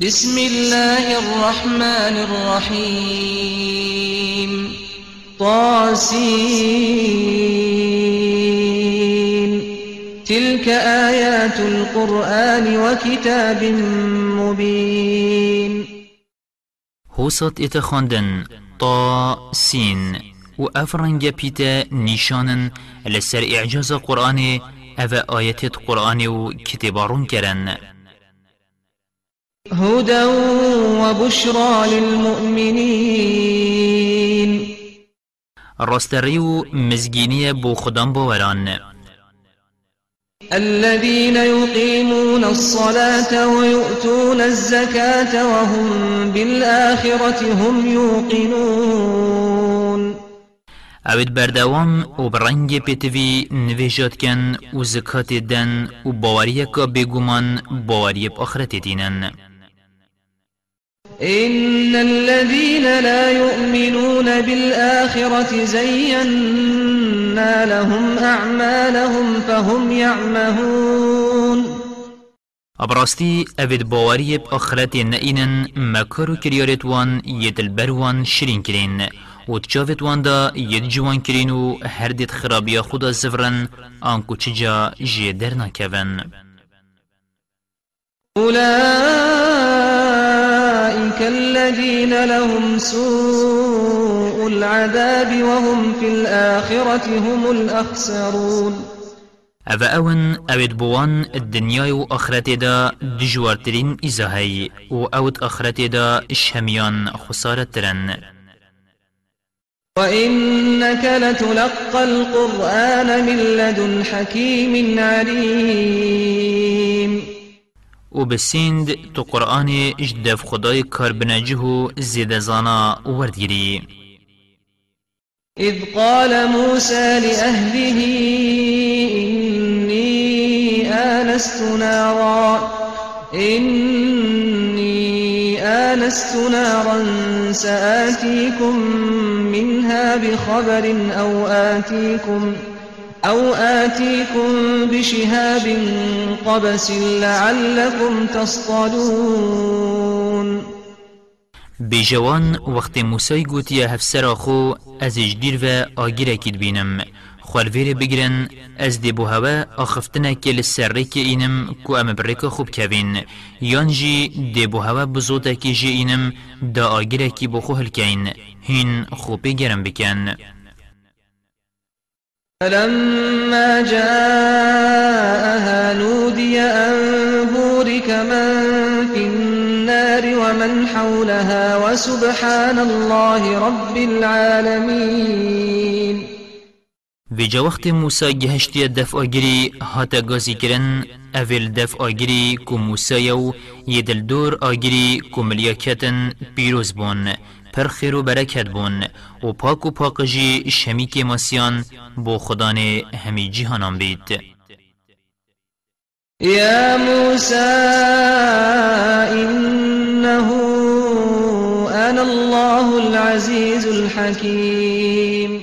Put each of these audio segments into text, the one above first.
بسم الله الرحمن الرحيم. طاسين. تلك آيات القرآن وكتاب مبين. هوسط اتخاندن طا سين و أفرنگ پیتا نشانن لسر اعجاز قرآن. أو آيات قرآن و كتبارون کرن. هدى وبشرى للمؤمنين. راستريو مزگینی بو خدام باوران. الذين يقيمون الصلاة ويؤتون الزكاة وهم بالآخرة هم يوقنون. اوید بردوام و برنگ پیتوی نویجات کن و زکات دن و باوری که بگومان باوری بآخرت دینن. إن الذين لا يؤمنون بالآخرة زينا لهم أعمالهم فهم يعمهون. ابراستی اوید باوری بآخرت نئینن مکارو کریارت وان یدل بروان شرین کرین و تجاوت وان دا ید جوان کرین و هر دید خرابی خدا زفرن آنکو چجا جی در نکون أولئك الذين لهم سوء العذاب وهم في الآخرة هم الأخسرون. اوید بوان و آخرت دا دجوارترین ایزاهی و اوید آخرت دا شهمیان خسارت ترن وإنك لتلقى القرآن من لدن حكيم عليم. و بسیند تو قرآن اجدف خدای کار زانا وردگیری. إذ قال موسى لأهله إني آنست نارا إني آنست نارا سآتيكم منها بخبر أو آتيكم أو آتيكم بشهاب قبس لعلكم تصطلون. بجوان وقت موسى گوتیا هفسر خو از اجدیر و آگیر اکید بینم. خوالویر بگرن از دی بو هوا آخفتنه که لسره که اینم کو ام خوب کوین یان جی دی بو هوا بزوتا که جی اینم دا آگیر اکی بو خو هلکین هین خوبی گرم بکن. فلما جاءها نودي أن بورك من في النار ومن حولها وسبحان الله رب العالمين. جا وقت موسى گهشتی دف آگری هاتا گازی کرن اول دف آگری کو موسى یو یدل دور آگری کو ملیاکتن پیروز بون. پر خیر و برکت بون و پاک و پاکجی شمی که ماسیان بو خدان همی جیهانان بید. يا موسى إنه أنا الله العزيز الحكيم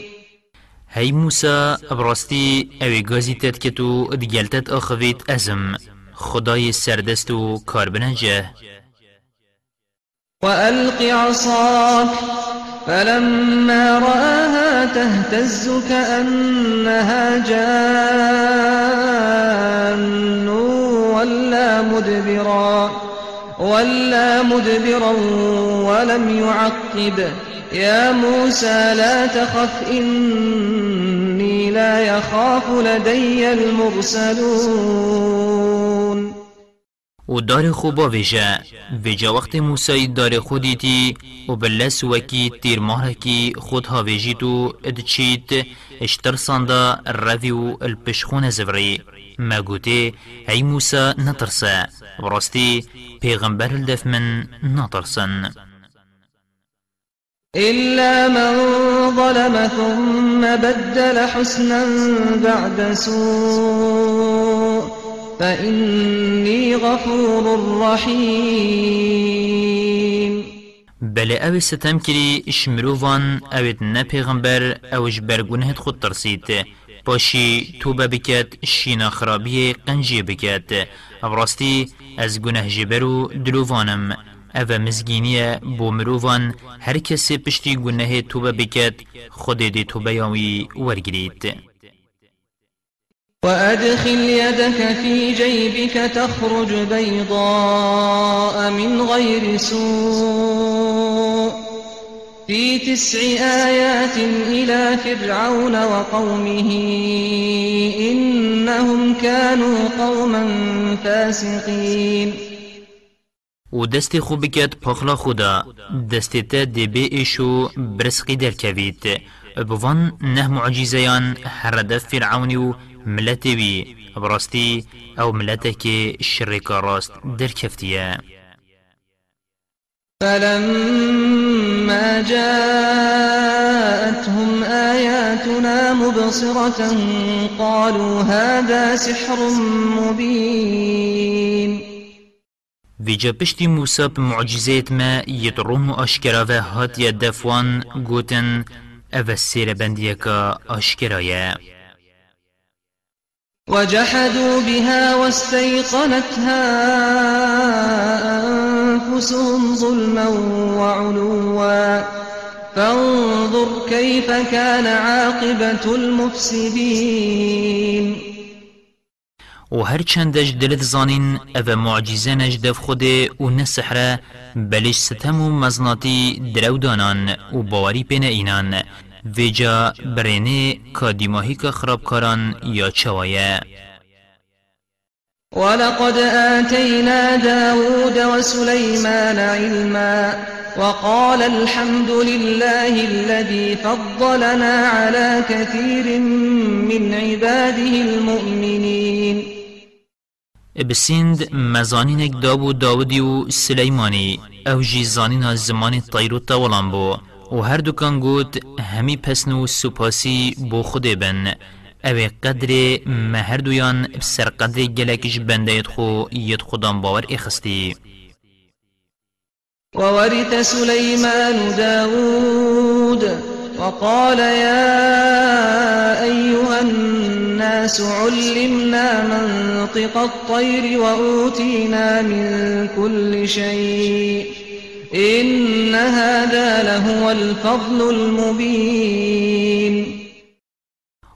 هی موسى ابراستی اوی گازی تد که تو دگلتت آخویت ازم. خدای سردست و کار بنجه وألق عصاك فلما رآها تهتز كأنها جان ولا مدبرا ولا مدبرا ولم يعقب. يا موسى لا تخف إني لا يخاف لدي المرسلون. و دار خوبا ویجا ویجا وقت موسی دار خودیتی و بلس وکی تیر مهرکی خود ها ویجی تو ادچیت اشتر ساندا روی و الپشخون زوری. ما گوته ای موسى نترسا براستی پیغمبر الدف من نترسن. إلا من ظلم ثم بدل حسنا بعد سوء. فإني غفور رحيم. بله أو ستم کری شمرووان اوید نه پیغمبر اوش برگونهت خود ترسید پاشی توبه بکد شینا خرابی قنجی بکد ابراستی از گناه جبرو دلووانم أو مزگینیه بو مروفان هر کسی پشتی گناه توبه بکد خود دی توبه یاوی ورگرید وأدخل يدك في جيبك تخرج بيضاء من غير سوء. في تسع آيات إلى فرعون وقومه إنهم كانوا قوما فاسقين. و دست بکد پخلا خدا. دست تا دبی ایشو در بوان نه معجزیان هرده فرعونی ملتی وی براستی أو ملته که شرک راست. در کفتیه فلما جاءتهم آياتنا مبصرة قالوا هذا سحر مبين. ویجا پشتی موسا معجزات ما يدرون اشكرا و هات يدفوان گوتن أو سیر آشکرایه. وجحدوا بها واستيقنتها أنفسهم ظلما وعلوا. فانظر كيف كان عاقبة المفسدين. و هر چندش دلت زانین أو معجزه نجدف خوده و نسحره بلش ستم و مزناتی درو دانان و باوری پین اینان. ویجا برینه کادیماهی که خرابکاران یا چوایه ولقد آتينا داود وسليمان علما وقال الحمد لله الذي فضلنا على كثير من عباده المؤمنين. بسند مزانینک دابو داودی و سلیمانی أو جی زانین زمان بو و هر دوکان گوت همی پسنو سپاسی بو خود بن. أو قدر مهر دویان بسر قدر گلکش بنده یدخو ید خودان باور اخستی وورث سليمان داود وقال يا أيها الناس علمنا منطق الطير وأوتينا من كل شيء. إن هذا لهو الفضل المبين.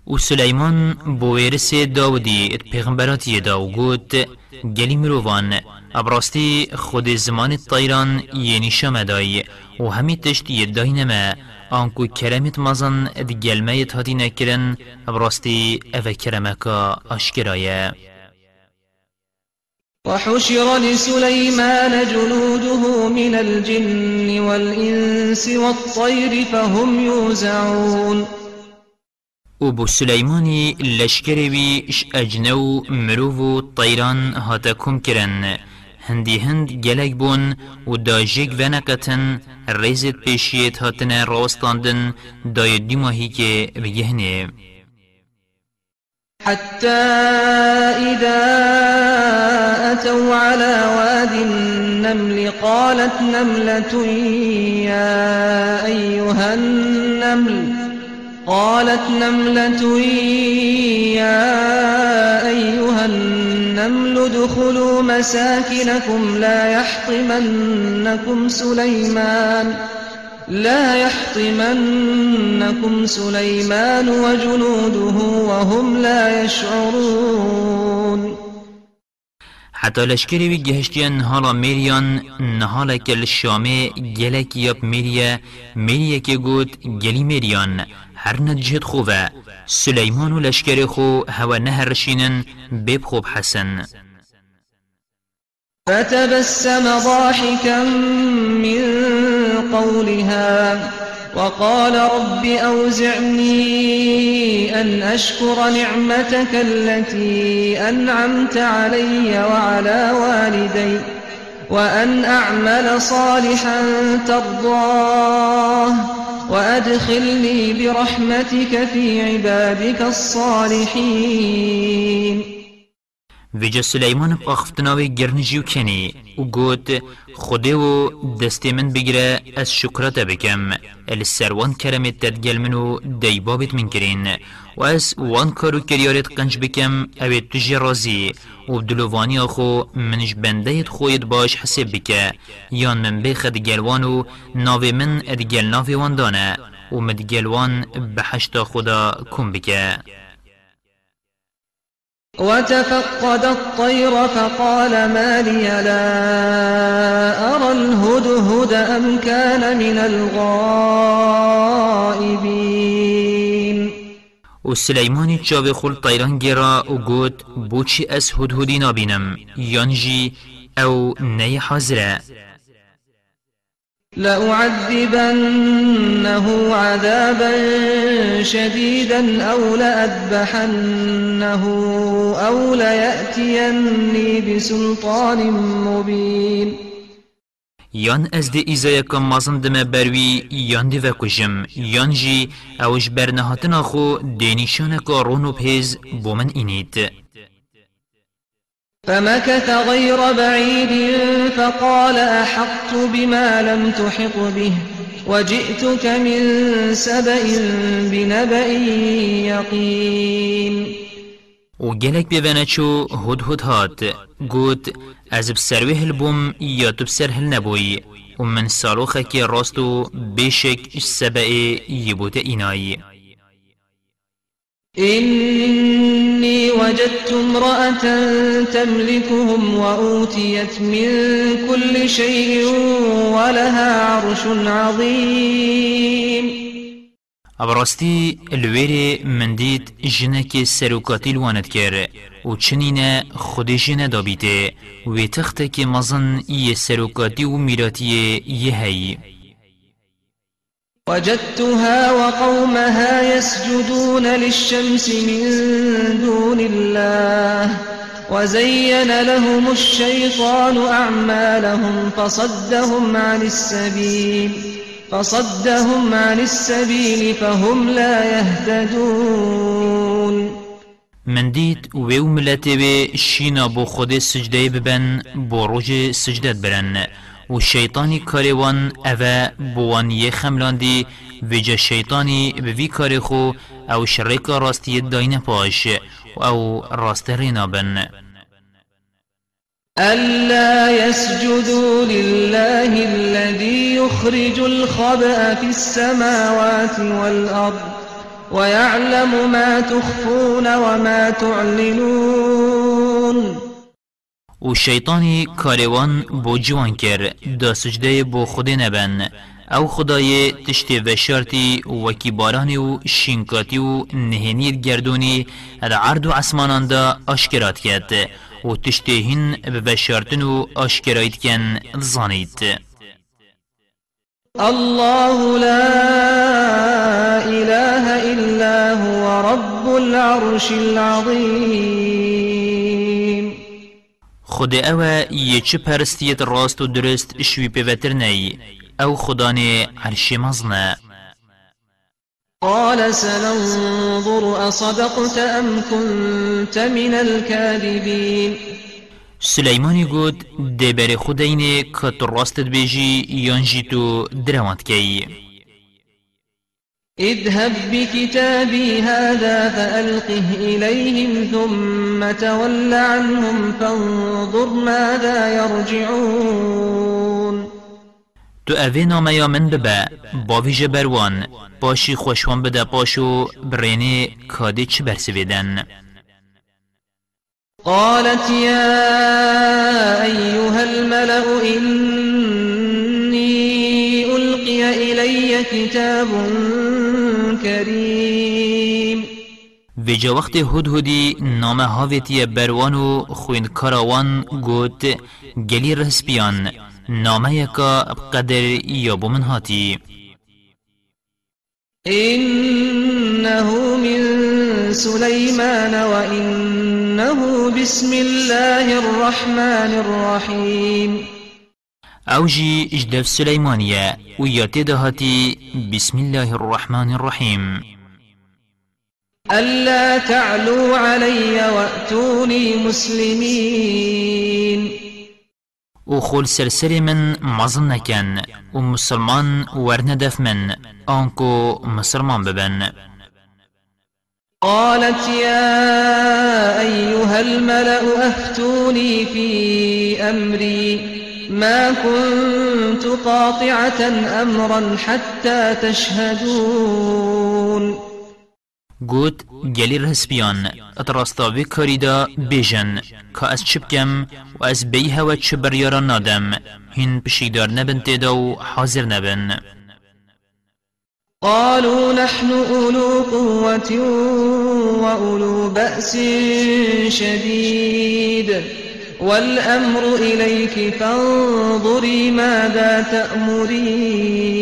و سلیمان بویرس داودی ات پیغمبراتی داو گوت گلی مروان ابراستی خود زمان طیران یعنی شمدای و همی تشت یدای نما آنکو کرمت مزن ات گلمه هاتی نکرن ابراستی أو کرمکا اشکرایه وحشر لسليمان جنوده من الجن والإنس والطير فهم يوزعون. و بو سليماني لشكروي إش أجنو مروفو طيران هاتكم كرن. هندي هند گلک بون و داجيك ونقتن ريزت پیشیت هاتن راستاندن دای دیماهی که بگهنه حتى إذا أتوا على واد النمل قالت نملة يا أيها النمل قالت نملة يا أيها النمل ادخلوا مساكنكم لا يحطمنكم سليمان ۖ. لا يحطمنكم سليمان وجنوده وهم لا يشعرون. حتى لشكري وي جهشتيان هالا ميريان نهالا كل الشامي جلك ياب ميريا ميريا كي قوت جلي ميريان هر نجهد خوفا سليمان لشكري خو هوا نهر رشينن بيب خوب حسن. فتبسم ضاحكا من قولها وقال رب أوزعني أن أشكر نعمتك التي أنعمت علي وعلى والدي وأن أعمل صالحا ترضاه وأدخلني برحمتك في عبادك الصالحين. ویجا سلیمان بخفتناوی گرنجیو کنی و گوت خوده و دستی من بگیره از شکرات بکم. السروان کرمت تدگل منو دیبابت من کرین و از وان کارو کریارت قنج بکم اوید تجی رازی و دلووانی آخو منش بنده خوید باش حسب بکه. یان من بخد گلوانو ناوی من ادگل ناوی وان دانه و مدگلوان بحشتا خدا کن بکه. وتفقد الطير فقال ما لي لا أرى الهدهد أم كان من الغائبين. و سلیمانی چاوی خول طیران گیرا و گوت بوچی از یانجی أو نی حاضره لأعذبنه عذابا شديدا أو لأذبحنه أو ليأتيني بسلطان مبين. یان از دی ایزای کم مازن دم بروی یان دی وکجم یان جی اوش برنهاتنا خو دینیشان که رونو پیز بومن اینید فمكث غير بعيد فقال أحطت بما لم تحط به وجئتك من سبأ بنبأ يقين. و گلک بیوانه چو هد هد هات گوت از بسروه البوم یا تو بسر هل نبوی و من سالوخه که راستو بیشک سبأ یبوت اینایی إني وجدت امرأة تملكهم وأوتيت من كل شيء ولها عرش عظيم. ابراستی الویری من دید جنک سروکاتی لواند کر و چنین خود جنة دابیده و تخت که مزن یه سروکاتی و میراتی یه هی وجدتها وقومها يسجدون للشمس من دون الله وزين لهم الشيطان أعمالهم فصدهم عن السبيل فصدهم عن السبيل فهم لا يهتدون. من دید ویو ملتی به شینا بو خود سجدة ببن بو روج سجدت برن. و شیطانی کاروان اوه بوان یه خملاندی ویجا شیطانی به وی کاری خو أو شرکا راستی داینه پاش و أو راست رینا بن. ألا يسجدوا لله الذي يخرج الخبأ في السماوات والأرض ويعلم ما تخفون وما تعلنون. و شیطانی کاروان بو جوان کر دا سجده بو خود نبن او خدای تشتی و شرطی وکی بارانی و شینکاتی و نهنیر گردونی اد عرض و عسمانان دا اشکرات کرد و تشتی هن به شرطن و اشکرایت کن زانید الله لا إله إلا هو رب العرش العظيم. خود اوه یه چه پرستیت راست و درست شوی پیوتر نی. او خدانه عرش مزنه قال سننظر أصدقت أم كنت من الكاذبين سلیمانی گود دبر خودینه کت راستت بیجی یانجی تو درواند کی اذهب بكتابي هذا فألقه إليهم ثم تول عنهم فانظر ماذا يرجعون. تو اوه نامه من ببه. باویج بروان باشی خوشوان بده. پاشو برینه کاده چه برسویدن. قالت يا أيها الملأ إني ألقي إلي كتاب كريم ویجا وقت هدهدی نامه هاویتی بروان و خوین کاراوان گوت گلی رسپیان نامه یکا قدر یا بومن هاتی. إنه من سليمان وإنه بسم الله الرحمن الرحيم أوجي اجدف سليمانية وياتي دهاتي بسم الله الرحمن الرحيم. ألا تعلوا علي وأتوني مسلمين. و خول سرسری من مزن نکن و مسلمان ورندف من آنکو مسلمان ببن. قالت يا أيها الملأ أفتوني في أمري. ما كنت قاطعة أمرا حتى تشهدون. گوت گلی رسپیان اتراستاوی کاری دا بیجن که از چه بکم و از بی هوا چه بریارا نادم هین پشیدار نبن تیدا و حاضر نبن. قالوا نحن أولو قوة وأولو بأس شديد والأمر إليك فانظري ماذا تأمرين.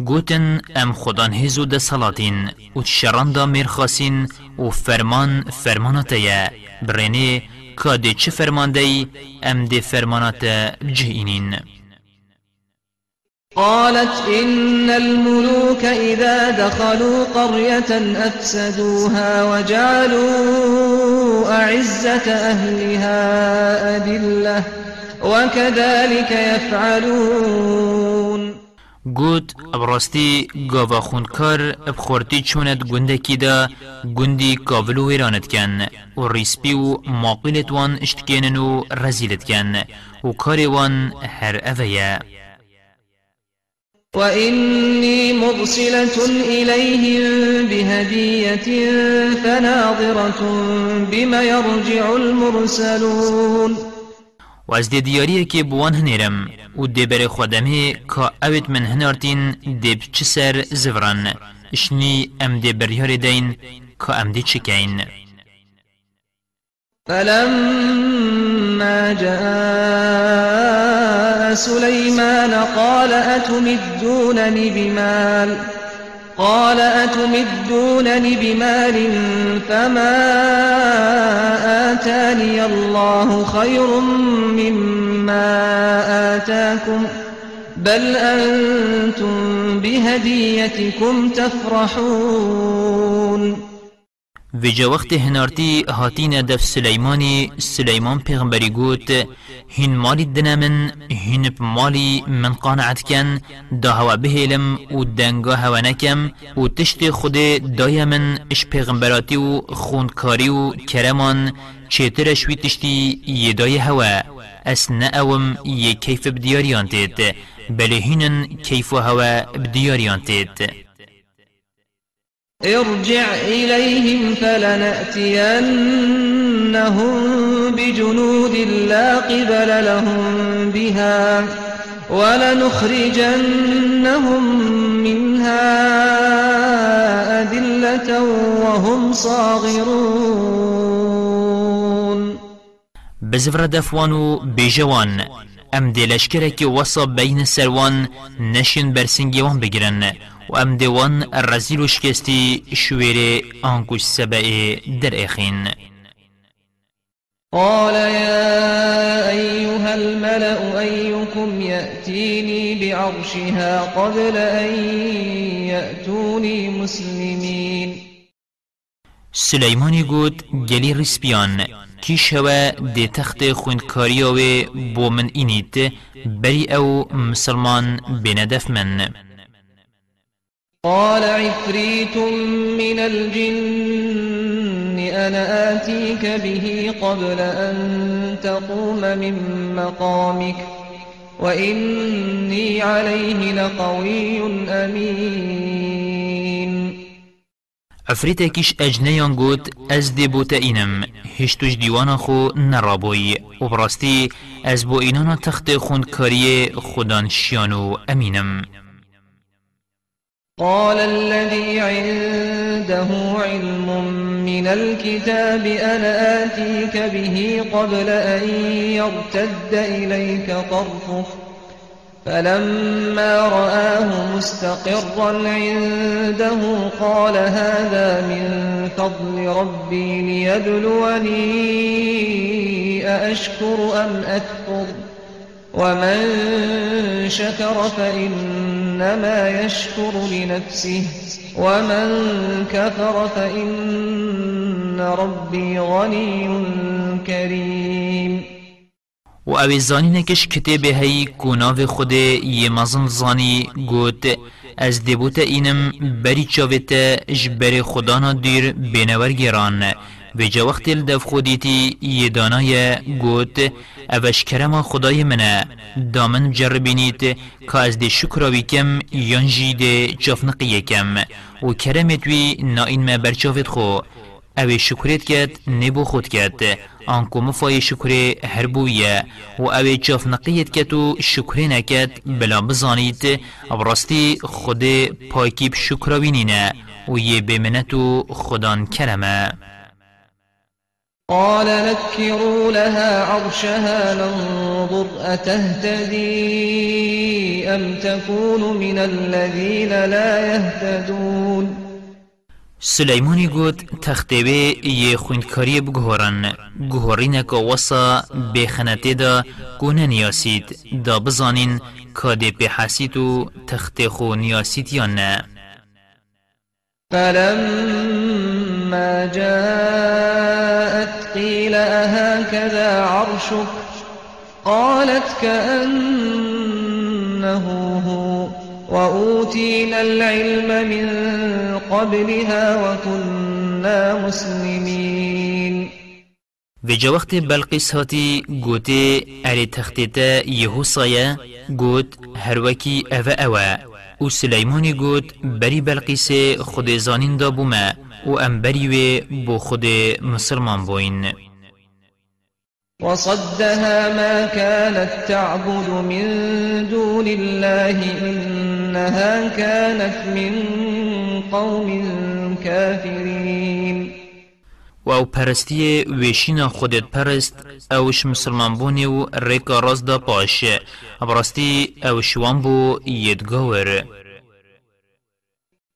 گوتن ام خدان هزو ده سلاتین و شران دا میرخاسین و فرمان فرماناته برینه که ده چه فرمان ده ام ده فرمانات بجهینین. قالت إن الملوك إذا دخلوا قرية أفسدوها وجعلوا أعزة أهلها أذلة وكذلك يفعلون. گوت ابراستی گاوا خونکار بخورتی چوند گنده کی دا گندی کاولو ویرانت کن. و ریسپی و ماقیلت وان اشتکینن و رزیلت کن. و کاری وان هر اوه وإني مرسلة إليهم بهدية فناظرة بما يرجع المرسلون و از دی دیاریه که بوان هنیرم و دی بر خودمه که اوید من هنارتین دی بچه سر زوران اشنی ام دی بریار دین که ام دی چکین فلما جاء سليمان قال أتمدونني بمال؟ قال أتمدونني بمال فما آتاني الله خير مما آتاكم بل أنتم بهديتكم تفرحون. ویجا وقت هنارتی هاتین دف سلیمانی سلیمان پیغمبری گوت هین مالی دنمن هین مالی من قانعت کن دا هوا بهیلم و دنگا هوا نکم و تشت خود دای من اش پیغمبراتی و خونکاری و کرمان چیتر شوی تشتی یه دای هوا. اس نأوم یه کیف بدیاریان تید بله هینن کیف و هوا بدیاریان تید ارجع إليهم فلنأتينهم بجنود لا قبل لهم بها ولنخرجنهم منها أذلة وهم صاغرون. بزفر دفوانو بجوان ام دلشکرك وصا بين سروان نشن برسنگيوان بگرن. و ام دوان الرزيل و شکستی شویر آنکوش در اخین. قال يا أيها الملأ أيكم يأتيني بعرشها قبل أن يأتوني مسلمين. سلیمانی گوت گلی ریسپیان کیش هوا دی تخت خوندکاریاوی بو من اینیت بری أو مسلمان بندف من قال عفريت من الجن أنا آتيك به قبل أن تقوم من مقامك وإني عليه لقوي أمين. عفريتكيش أجنيان قوت از دي بوتا إنم هشتوش ديوانا خو نرابوي وبراستي از بو إنانا تخت خوندكاري خودان شيانو أمينم قال الذي عنده علم من الكتاب أنا آتيك به قبل أن يرتد إليك طرفك فلما رآه مستقرا عنده قال هذا من فضل ربي ليبلوني أأشكر أم أكفر ومن شكر فإن فإنما يشكر لنفسه ومن كفر فإن ربي غني كريم و اوی زانی نکش کتاب هی کناو خود یه مزن زانی گوت از دبوت اینم بری چاوت جبر خدانا دیر بینور گران و جا وقت الدف خودیتی یه دانای گوت اوش کرما خدای منه. دامن جربینیت که از دی شکراوی کم یانجی دی جافنقی کم و کرمت وی ناین ما برچاوت خو. اوی شکریت کد نبو خود کد آنکو مفای شکری هر بویه. و اوی چاف نقیت کد و شکری نکد بلا بزانید براستی خود پاکیب شکراوینینه و یه بمنتو خدان کرمه. قال نكروا لها عرشها ننظر أتهتدي أم تكون من الذين لا يهتدون؟ سلیمانی گوت تختیبه یه خوندکاری بگهورن. گهورین که وصا بخنته دا گونه نیاسید. دا بزانین که ده بحسید و تخت خو نیاسید یا نه. فلما جاءت قيل أهكذا عرشك؟ قالت كأنه هو. وأوتينا العلم من قبلها وكنا مسلمين. و جا وقت بلقیس هاتی گوته اری تختیتا یهو سایه گوت هر وکی اوه اوه و سلیمانی گوت بری بلقیس خود و ام بو خود مسلمان بوین وصدها ما كانت تعبد من دون الله إنها كانت من قوم كافرين. و پرستی ویشینا خودت پرست اوش مسلمان بونی و ریکا راز دا پاش. براستی اوش وان بو یدگاور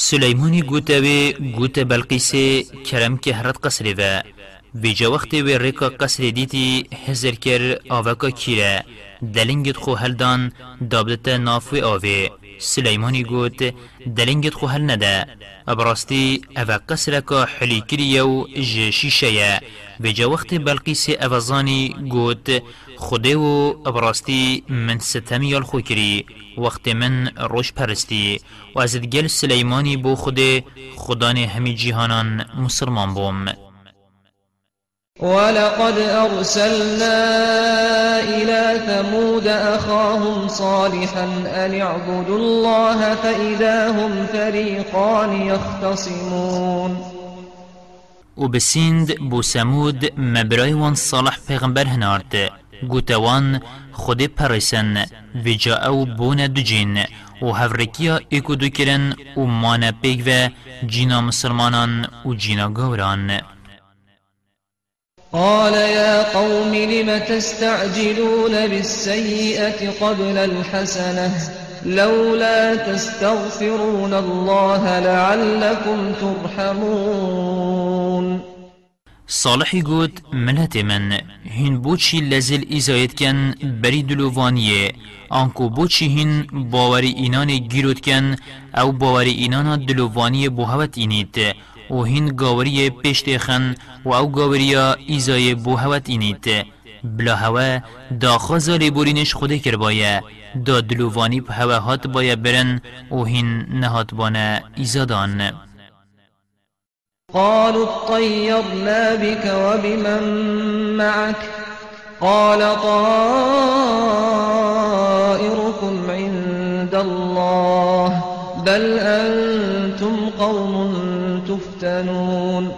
سلیمانی گوته و گوته بلقیس کرم که هرد قصری و ویجا وقت و ریکا قصر دیتی هزر کر آوکا کیره دلنگت خو هلدان دابدت نافوی آوه سلیمانی گوت دلنگت خو هل نده ابراستی اوه قصرکا حلی کریه و جشیشه و جا وقت بلقیس اوزانی گوت خوده و ابراستی من ستمی خو کری. وقت من روش پرستی. و از گل سلیمانی بو خوده خدان همی جیهانان مسلمان بوم. ولقد أرسلنا إلى ثمود أخاهم صالحا أن اعبدوا الله فإذا هم فريقان يختصمون. و بسیند بو سمود مبرای وان صالح پیغمبر هنارد گوتوان خود پرسن و جا أو بون دو جین و هفرکیا ایکو دو کرن و مانا پیگ و جینا مسلمانان و جینا گوران قال يا قوم لم تستعجلون بالسيئة قبل الحسنة؟ لولا تستغفرون الله لعلكم ترحمون. صالحی گوت ملت من هین بوچی لزل ایزایت کن بری دلووانیه آنکو بوچی هین باوری اینان گیروت کن أو باوری اینان دلووانی بوهوت اینید و هین گاوری پشت خن و او گاوریا ایزای بوهوت اینید بلا هوا دا خازاری بورینش خوده کر بایه. دا دلووانی په هوا هات بایه برن و هین نهات بانه ایزادان. قالوا اطيرنا بك وبمن معك. قال طائركم عند الله. بل أنتم قوم تفتنون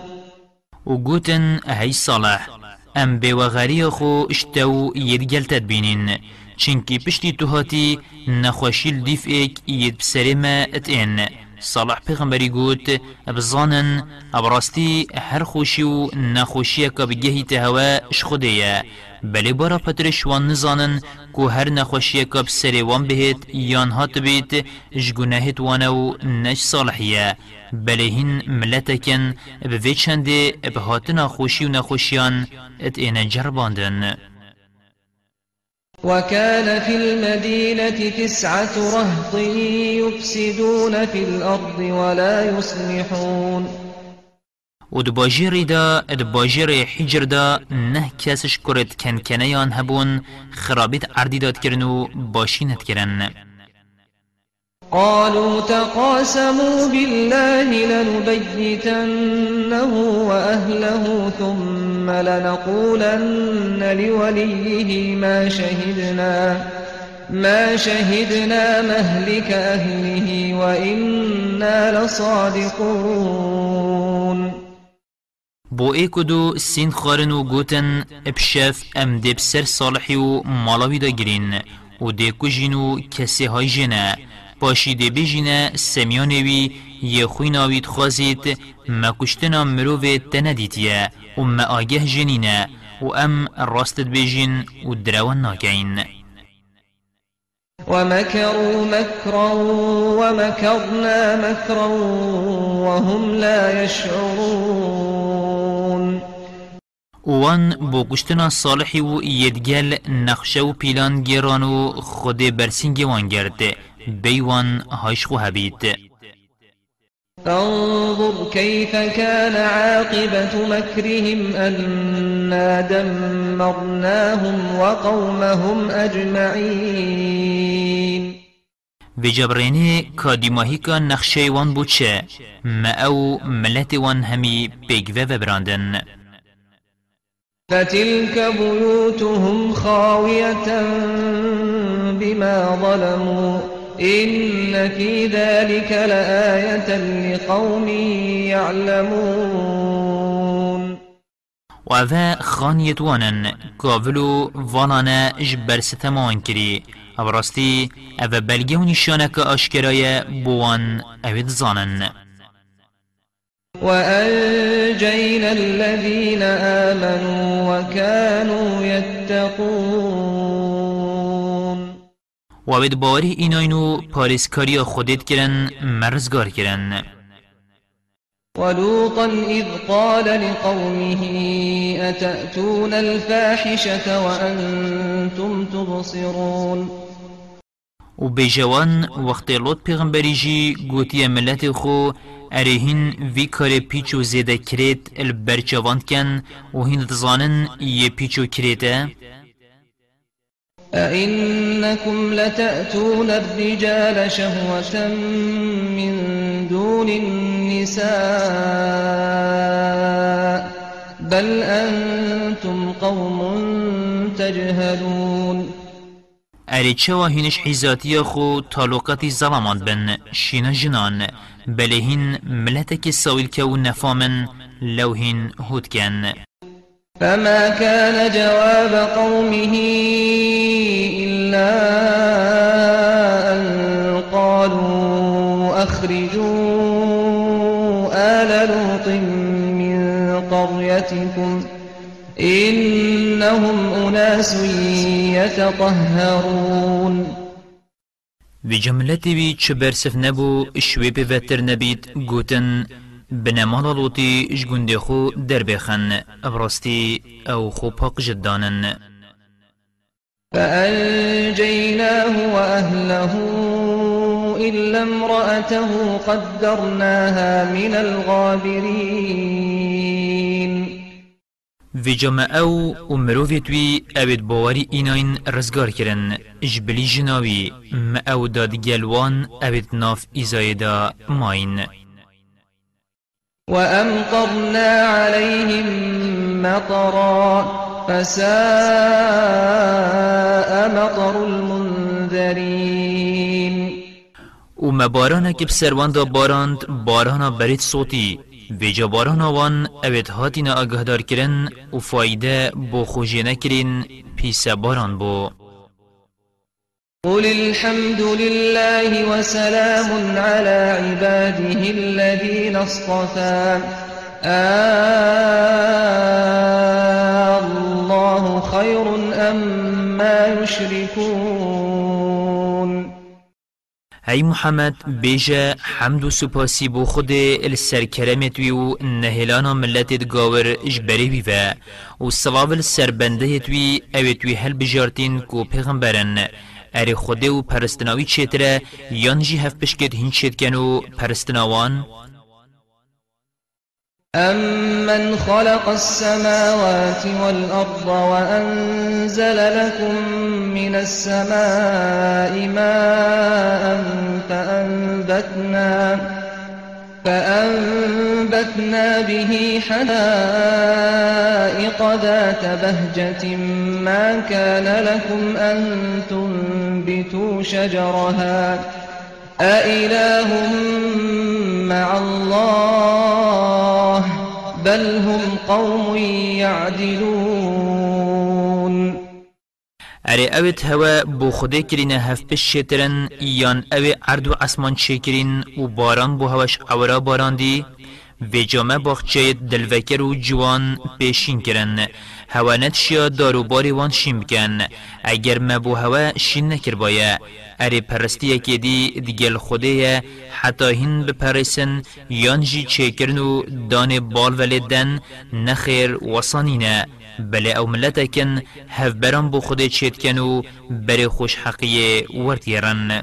و گوتن اهی صالح ام بوغری خو اشتو یدگل تدبینین چنکی پشتی تو هاتی نخوشیل دیف ایک ید بسری ما اتین صالح پیغمبری گوت بزانن ابراستی هر خوشی و نخوشی که بگهی تهوا اش خوده بلی برا پترش وان نزانن کو هر نخوشی که بسری وان بهت یان هات بیت جگونهت وانو نش صالحیه بلی هین ملتکن به چنده به هات نخوشی و نخوشیان ات این جرباندن وكان في المدينة تسعة رهط يفسدون في الأرض ولا يصلحون و دو باجیری دا دو باجیر حجر دا نه کسش کرد کن کنیان هبون خرابیت عردی داد کرن و باشینت کرن. قالوا تقاسموا بالله لنبيتنه وأهله ثم لنقولن لوليه ما شهدنا ما شهدنا مهلك أهله وإنا لصادقون. بو ایکدو سین خارن و گوتن ابشف ام دب سر صالحی و مالاوی دا گرین و دیکو جینو کسی های جنه پاشیده بجینه سمیانوی یه خوی ناوید خوازید ما کشتنا مروه تندیتیه و ما آگه جنینه و ام راستت بجین و دروان ناکین ومكروا مكرا ومكرنا مكرا وهم لا يشعرون وان بو کشتنا صالحی و یدگل نقشه و پیلان گیران و خود برسینگ وان گرده بيوان هايشخو هبيت فانظر كيف كان عاقبة مكرهم أنا دمرناهم وقومهم أجمعين بجبريني كاديماهي كان نخشي وان بوچه ما او ملت وان همي بيگوه وبراندن فتلك بيوتهم خاوية بما ظلموا إن في ذلك لآية لقوم يعلمون. وذا خانيت وانن كافلو فالانا جبر ستمان كري أبرستي أفا بلغيو نشانك أشكرايا بوان أبد زانن. وأنجينا الذين آمنوا وكانوا يتقون. و اوید باوری ایناینو پارسکاری خودت کرن مرزگار کرن ولوطا إذ قال لقومه أتأتون الفاحشة وأنتم تبصرون؟ و بجوان وقت لوط پیغمبری جی گوتی ملت خو ارهین وی کار پیچو زیده کرید البرچوان کن و هین تزانن یه پیچو کریده أئنكم لتأتون الرجال شهوة من دون النساء بل أنتم قوم تجهلون اری چوا هینش حیزاتی خو طالوقتی ظلمان بن شین جنان بله هین ملتك سویل که و نفامن لو هین هود کن فما كان جواب قومه إلا أن قالوا أخرجوا آل لوط من قريتكم إنهم أناس يتطهرون. بجملتي بي چبرسف نبو شوي بفتر نبيت قوتن بنمال لوطي جگونده خو در بخن ابرستی أو خو پاق جدانن. فأنجيناه وأهله إلا امرأته قدرناها من الغابرين في جمع أو امروفي توي اوید باوری ایناین رزگار کرن. جبلی جناوی ما أو داد گلوان اوید ناف ایزایدا ماین. وأمطرنا عليهم مطرا فساء مطر المنذرين و مبارانا که بسروان دا باراند بارانا برید صوتی و جباران آوان اوید هاتینا اگهدار کرن و فایده بو خوشی نکرین پیس باران بو. قل الحمد لله وسلام على عباده الذين اصطفى آه الله خير أم ما يشركون ای محمد بیجا حمد و سپاسی بو خود السر کرمت وی و نهلانا ملتت گاور اجبری وی و. و سلاو السر بنده وی اویت وی هل بجارتین کو پیغمبرن. اری خوده و پرستناوی چیتره یان هف بشکت هین چیت و پرستناوان؟ أَمَّنْ خَلَقَ السَّمَاوَاتِ وَالْأَرْضَ وَأَنزَلَ لَكُم مِّنَ السَّمَاءِ مَاءً فَأَنبَتْنَا فأنبتنا به حدائق ذات بهجة ما كان لكم أن تنبتوا شجرها أإله مع الله بل هم قوم يعدلون اره اوت هوا بو خوده کرین هف پش شترن یان أو عرض و أسمان شکرین و باران بو هواش أورا باران دی و جامعه باخچه دلوکر و جوان پیشین کرن. هوا نتشیا دارو باری وان شیم بکن. اگر مبو هوا شین نکر بایا اری پرستی که دی دیگل خوده حتی هین بپرسن یان جی چیکرن و دان بال ولیدن نخیر وصانینه بله أو ملتکن هف بران بو خوده چیت و بری خوش حقیه ورتیرن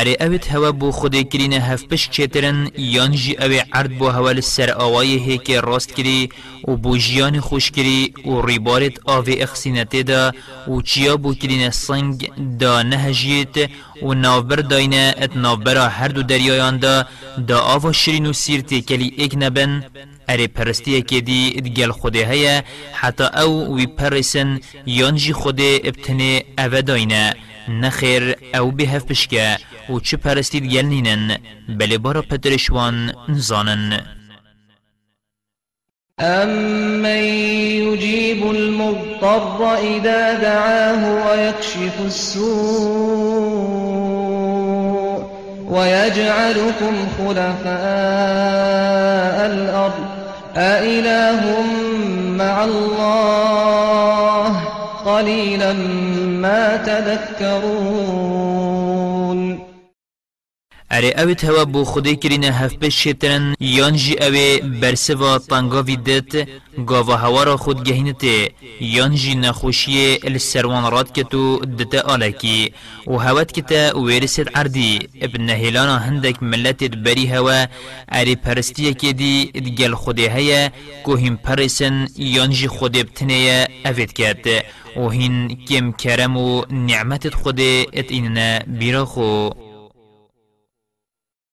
اره اوید هوا بو خود کرین هف پش چیترن یان جی اوی عرد بو هوا سر آوای هیک راست کری و بو جیان خوش کری و ریبارت آوی اخسینته دا و چیا بو کرین سنگ دا نهجیت و نوبر داینه ات نوبر هر دو دریایان دا دا آوا شرین و سیرتی کلی ایک نبن اره پرستی که دی ادگل خوده هیا حتی أو وی پرسن یان جی خوده ابتنه أو داینه نخیر أو به هف بشکه و چه پرستید گل نینن بله بارا پدرشوان نزانن. أَمَّن يُجِيبُ المضطر إِذَا دَعَاهُ وَيَكْشِفُ السُّوءَ وَيَجْعَلُكُمْ خُلَفَاءَ الْأَرْضِ أَإِلَٰهٌ مَّعَ اللَّهِ قليلا ما تذكرون اره اوی توا بو خودی کرینه هف بش شترن یان جی اوی برسوا تنگا ویدت گاوا هوا را خود گهینته یان جی نخوشی السروان راد کتو دتا آلکی و هوت کتا ویرست عردی ابن نهیلانا هندک ملت بری هوا اره پرستی که دی ادگل خودی هیا که هم پرسن یان جی خود بتنه اوید کت و هین کم کرم و نعمت خود ات ایننا بیراخو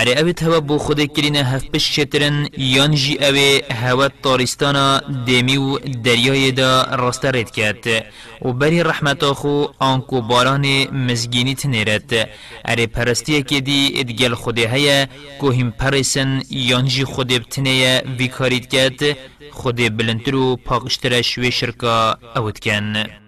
اره اوی هوا بو خود کرینه هف پش شترن یان جی اوی هوا تارستانا دیمی و دریای دا راست رید کرد. و بری رحمت آخو آنکو باران مزگینی تنیرد. اره پرستی که دی ادگل خوده هیا که هم پرسن یان جی بتنه وی کرد. خود بلندتر و پاقشترش شرکا اوت کن.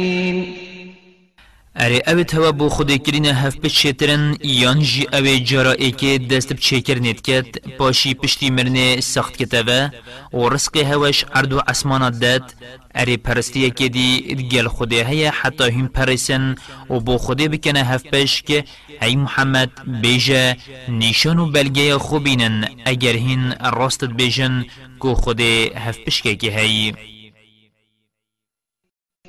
اره اوه توا بو خود کرین هف بچیترن یان جی اوه جارا ایکه دست بچیکر نید کت پاشی پشتی مرنه سخت کتوه و رزق هوش عرض و اسمانات داد اره پرستیه که دی گل خوده هیا حتی هم پرسن و بو خوده بکنه هف پش که ای محمد بیجه نیشان و بلگه خوبینن اگر هین راستت بیجن کو خوده هف پش که که هی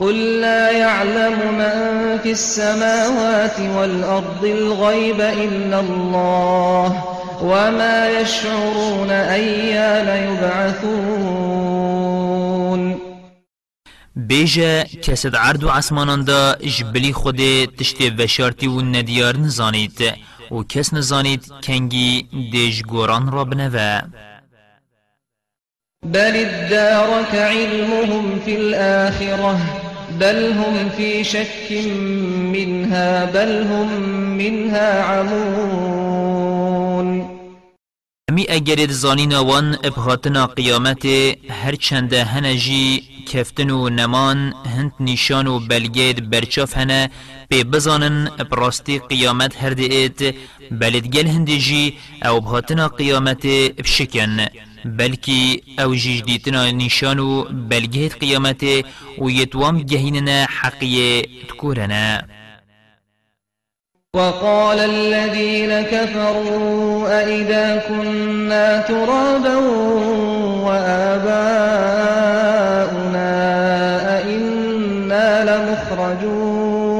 قل لا يعلم من في السماوات والأرض الغيب إلا الله وما يشعرون أيان يبعثون. بیجه کسد عرض عسمانان دا جبلی خود تشتی وشارتی و ندیار نزانید و نزانید کنگی دیج گوران را بنوه. بل ادارك علمهم في الآخرة بل هم في شك منها بل هم منها عمون امی اگرید زانین وان ابهاتنا قیامت هر چند هنجی کفتن و نمان هند نیشان و بلگید برچاف هنه پی بزانن براستی قیامت هر دیت بلدگل هندجی أو بهاتنا قیامت بشکن بلكي أو جيجديتنا نشانو بلجهت قيامته ويتوام جهيننا حقية تكورنا وقال الذين كفروا أئذا كنا ترابا وآباؤنا أئنا لمخرجون.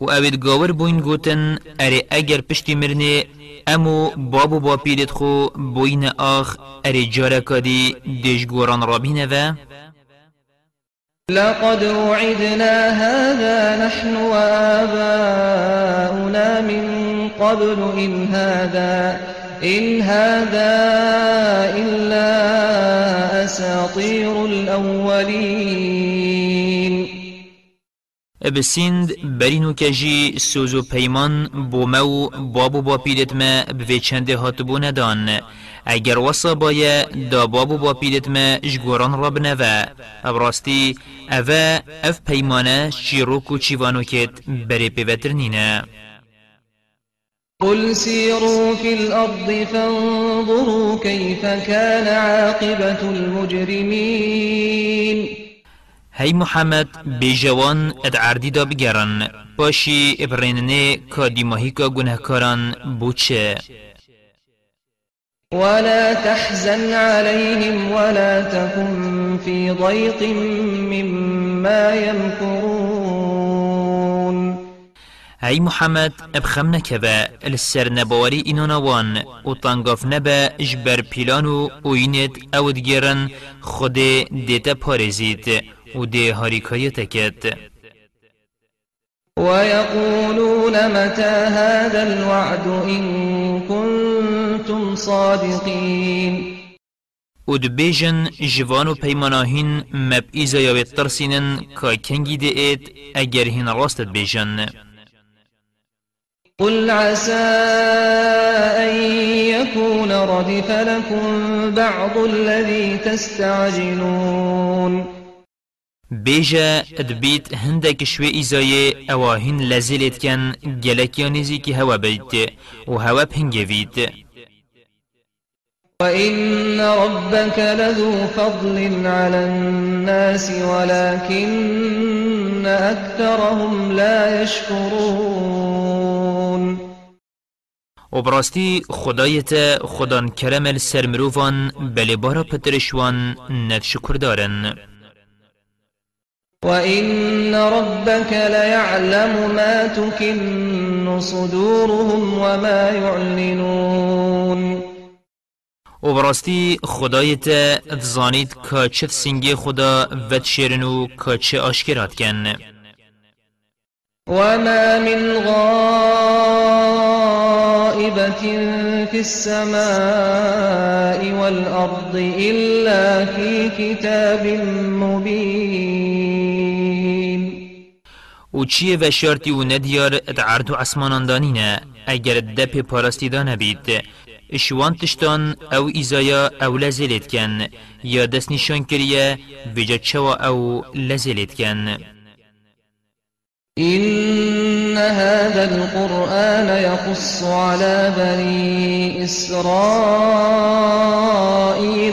و اوید گاور بوین گوتن اره اگر پشتی مرنه امو بابو با پیرت خو بوین آخ اره جارکادی دیشگوران رابینه و لقد وعدنا هذا نحن وآباؤنا من قبل إن هذا إن هذا إلا أساطير الأولين. بسیند برینو کجی سوزو پیمان بو مو بابو با پیلت ما بوی چنده هاتبو ندان اگر وصا بایا دا بابو با پیلت ما جگوران را بنوه ابراستی اوه اف پیمانه چیروک و چیوانو کت بری پیوتر نینه قل سيروا في الأرض فانظروا كيف كان عاقبة المجرمين هی محمد بیجوان اد عردی دا بگرن باشی ابریننه که دیماهی که گناهکاران بوچه ولا تحزن عليهم ولا تكن في ضيق مما يمكرون. هی محمد ابخم نکبه السر نبواری اینو نوان و تنگاف نبه جبر پیلانو و اینت أو دگیرن خود دیتا پارزید. و دی هاریکای تکت ويقولون متى هذا الوعد إن كنتم صادقين ودبيجن جوانو پیماناهین مب ترسینن که کنگی دیت اگر هین راستت بیجن قل عسى أن يكون ردف لكم بعض الذي تستعجلون. بیجا ادبیت هندک شوی ایزای اواهین لزیلت کن گلکیانیزی که هوا بیت و هوا پنگوید وإن ربك لذو فضل على الناس ولكن أكثرهم لا يشكرون. و براستی خدایت خدان کرم السرمروفان بلی بارا پترشوان ند شکر دارن. وإن ربك ليعلم ما تكن صدورهم وما يعلنون و براستی خدایت اتزانید که چه سنگی خدا ود شیرن و که چه آشکرات کن. وما من غائبة في السماء والأرض إلا في كتاب مبين و چیه و شرطی و ندیار عرض و عسمانان دانینه اگر دپ پارستی دانه بید اشوان تشتان أو ایزایا أو لزیلت کن. یا دست نشان کریه ویجا چوا أو لزیلت کن. إن هذا القرآن يقص على بني إسرائيل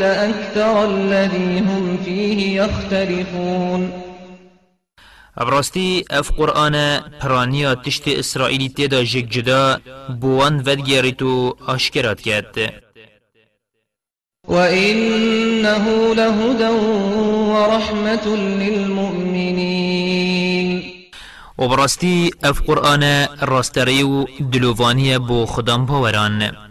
أكثر الذي هم فيه يختلفون. ابراستی اف قرآن پرانیا تشت اسرائیلی تیدا جگ جدا بوان ودگیری تو آشکرات کرد وإنه لهدى ورحمة للمؤمنين وبراستی اف قرآن راستریو دلووانی بو خدام باوران.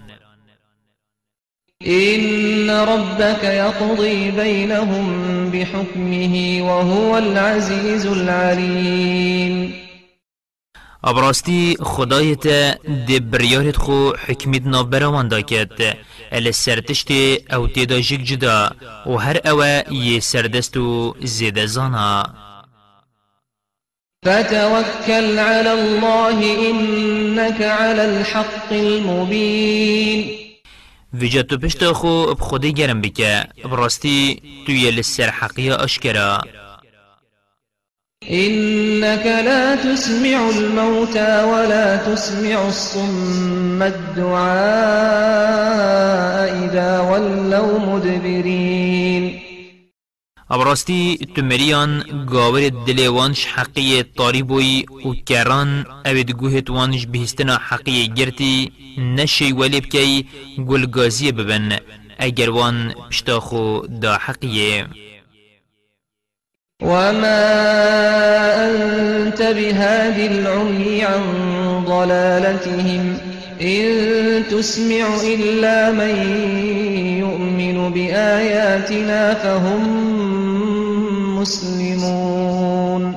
إن ربك يقضي بينهم بحكمه وهو العزيز العليم. ابراستی خدایت دی بریارت خو حکمت ناف براوان دا کد ال سرتشت أو تیدا جگ جدا. و هر أو یه سردستو زیده زانا. فتوكل على الله إنك على الحق المبين. ویجا تو پشت خو بخودی گرم بکه براستی توی لسر حقیه آشکرا. إنك لا تسمع الموتى ولا تسمع الصم الدعاء إذا ولوا مدبرين ابراستی مریان گاور دلیوانش حقی طاری بوی و کران اوید گوهت وانش بهستنا حقی گرتی نشی ولی بکی گلگازی ببن اگر وان پشتاخو دا حقیه وما أنت بهاد العمي عن ضلالتهم إن تسمع إلا من يؤمن بآياتنا فهم مسلمون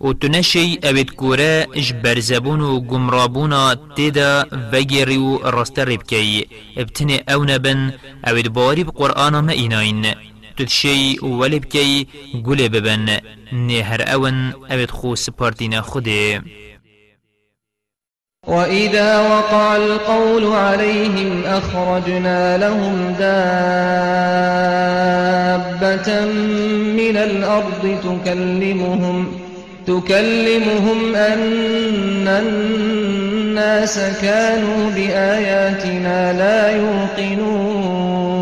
و تو نشی اوید کوره اش برزبون و گمرابونا تیدا وگری و راست ربکی ابتنی أو نبن اوید باری بقرآن ما ایناین. تدشي ولي بكي قولي ببن. نهر أون أبد خو سبارتنا خده وإذا وقع القول عليهم أخرجنا لهم دابة من الأرض تكلمهم تكلمهم أن الناس كانوا بآياتنا لا يوقنون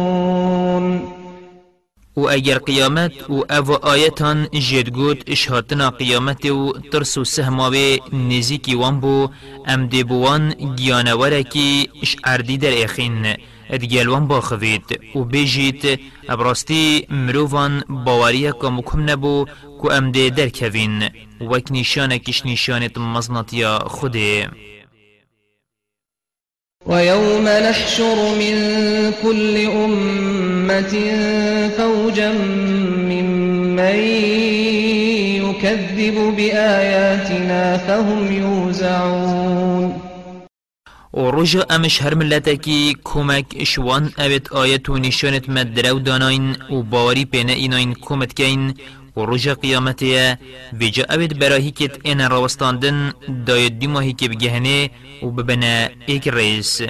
و اگر قیامت و او آیتان جدگوت اشهاتنا قیامت و ترس و سهماوی نزیکی وان بو ام دیبوان گیانورکی اش اردی در اخین. ادگلوان باخوید و بیجید ابراستی مروفان باوریه که مکم نبو که ام دی در کوین. وک نیشانکش نیشانت مزنطیا خوده. ويوم نحشر من كل أمة فوجا ممن يكذب بآياتنا فهم يوزعون. و رجا امش هر ملتکی کمک اشوان اوید آیت و نشانت مدرو داناین و باوری پینه ایناین و رجا قیامتیه ویجا اوید براهی کت این راوستاندن داید دی ماهی که بگهنه و ببنه ایک رئیس.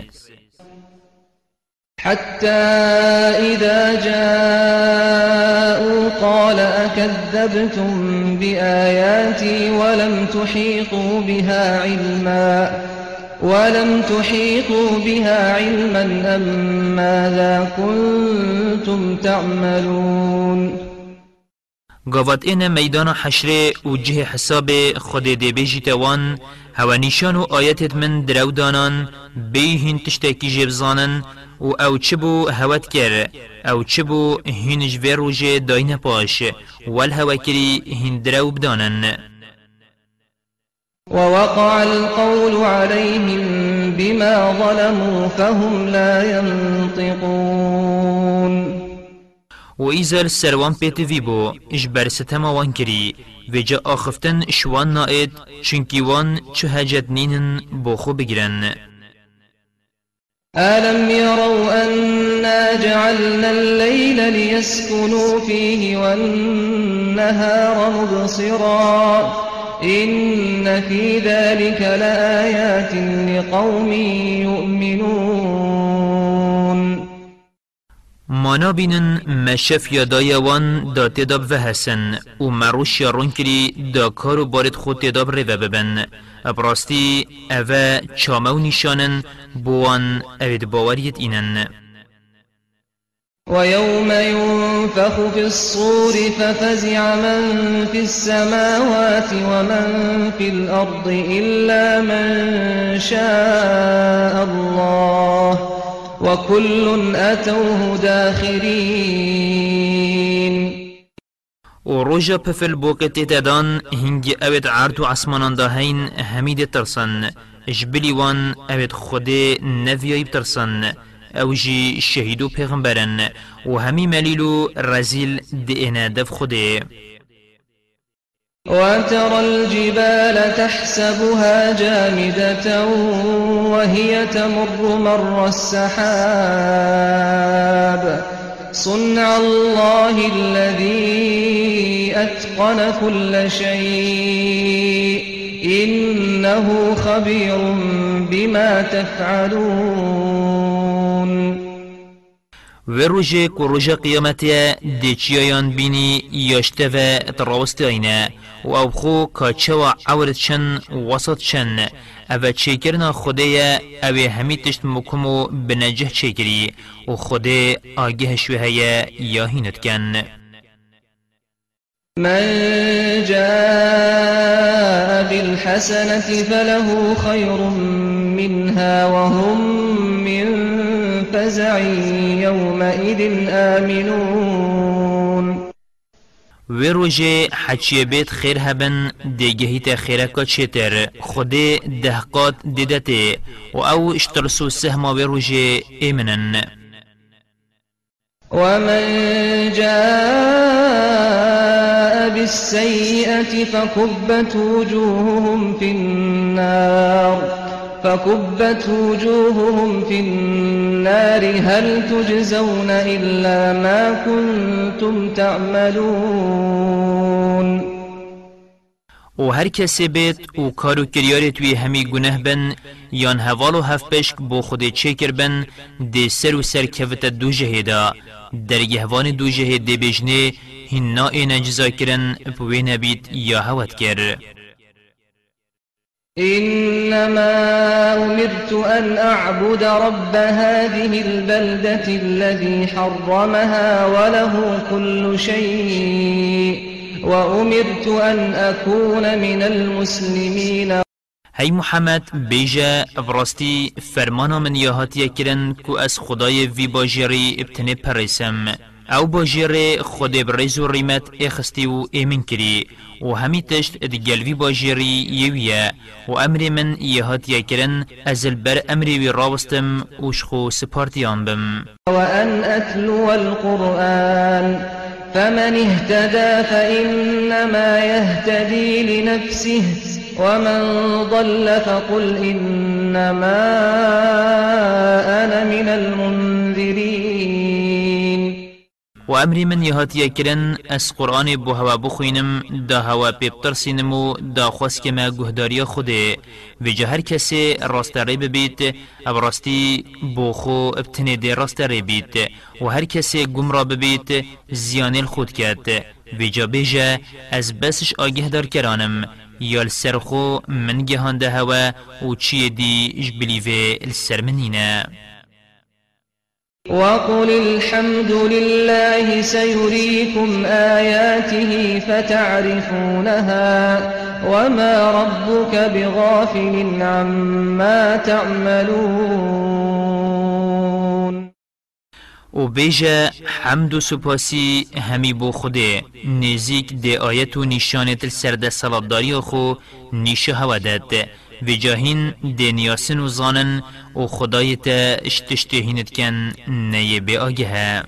حتى إذا جاءوا قال أكذبتم بآياتي ولم تحيطوا بها علما ولم تحيطوا بها علما أم ماذا كنتم تعملون؟ گاوت این میدان حشره و جه حساب خود دی بیجی توان هوا نیشان و آیتت من درو دانان بیهین تشتکی جبزانن و أو چبو هوت کر أو چبو هینج وی روژ داین پاش ول هوا کری هین درو بدانن ووقع القول عليهم بما ظلموا فهم لا ينطقون. و ایزر سروان پیت وی بو اش بر ستما وان کری و جا آخفتن شوان ناید چونکی وان چه هجد نینن بو خو بگرن. ألم يروا أنا جعلنا الليل ليسكنوا فيه والنهار مبصرا إن في ذلك لآيات لقوم يؤمنون. مانا بینن مشف یادای وان دا تداب و حسن و مروش یارون کری دا کارو بارد خود تداب رو ببن. ابراستی اوه چامه و نشانن بوان اوید باوریت اینن. ويوم ينفخ في الصور ففزع من في السماوات ومن في الأرض إلا من شاء الله. وكل أتوه داخرين. و روژا پفل بوکت تدان هنگی اوید عرض و عصمانان دا هین همید ترسن. اجبلی وان اوید خود نویای بترسن أو جی شهیدو پیغمبرن. و همی ملیلو رزیل دئنا دف خوده. وترى الجبال تحسبها جامدة وهي تمر مر السحاب. صنع الله الذي أتقن كل شيء. إنه خبير بما تفعلون. و روژه که روژه قیامتی دیچیایان بینی یاشته و و أو خو و عورت چن وسط چن أو چه کرنا خوده أو همی تشت مکمو بنجه چه کری و خوده آگه شوه یا هینت کن من جاء بالحسنة فله خير منها وهم من فزع يومئذ آمنون. و روژه حچیه بیت خیر هبن دیگهیت خیرکا چیتر خود دهقات دیدته و أو اشترسو سهما و روژه ایمنن. ومن جاء بالسيئة فكبت وجوههم في النار. فكبت وجوههم في النار. هل تجزون إلا ما كنتم تعملون؟ و هر کسی بید و کارو کریاری توی همی گناه بن یان هوالو هف پشک بو خود چه کر بن دی سر و سر کفت دو جهیدا. در گهوان دو جهید دی بجنه هنا این جزا کرن بوی نبید یا هوت کر. إنما أمرت أن أعبد رب هذه البلدة الذي حرمها وله كل شيء وأمرت أن أكون من المسلمين. هی محمد بیجا افراستی فرمانا من یاهاتی کرن کو از خدای وی باجری ابتنه پرسم أو باجر خود برز و ریمت اخستی و ایمن کری و همی تشت ادگلوی باجری یویه و أمر من یهات یکرن از البر امری وی راوستم وشخو سپارتیان بم. وأن أتلو القرآن فمن اهتدى فإنما يهتدي لنفسه ومن ضل فقل إنما أنا من المنذرين. و امری من یهاتیه کرن از قرآن بو هوا بخوینم دا هوا پیبترسینم و دا خواست که ما گهداری خوده. و جا هر کسی راست ری ببید اب راستی بو خو ابتنه دی راست ری بید و هر کسی گم را ببید زیانل خود کرد و جا بیجا از بسش آگه دار کرانم یا سرخو من گهانده هوا و چی دی جبلیوه السر منینه. وقل الحمد لله سيريكم آياته فتعرفونها وما ربك بغافل عما تعملون و بیجا حمد و سپاسی همی بو خوده. نزیک ده آیت و نشانت السرد سلابداری خو نیشه هوا داد. و جاهین ده نیاسن و زانن و خدایت اشتشتهینت کن نیه بی آگه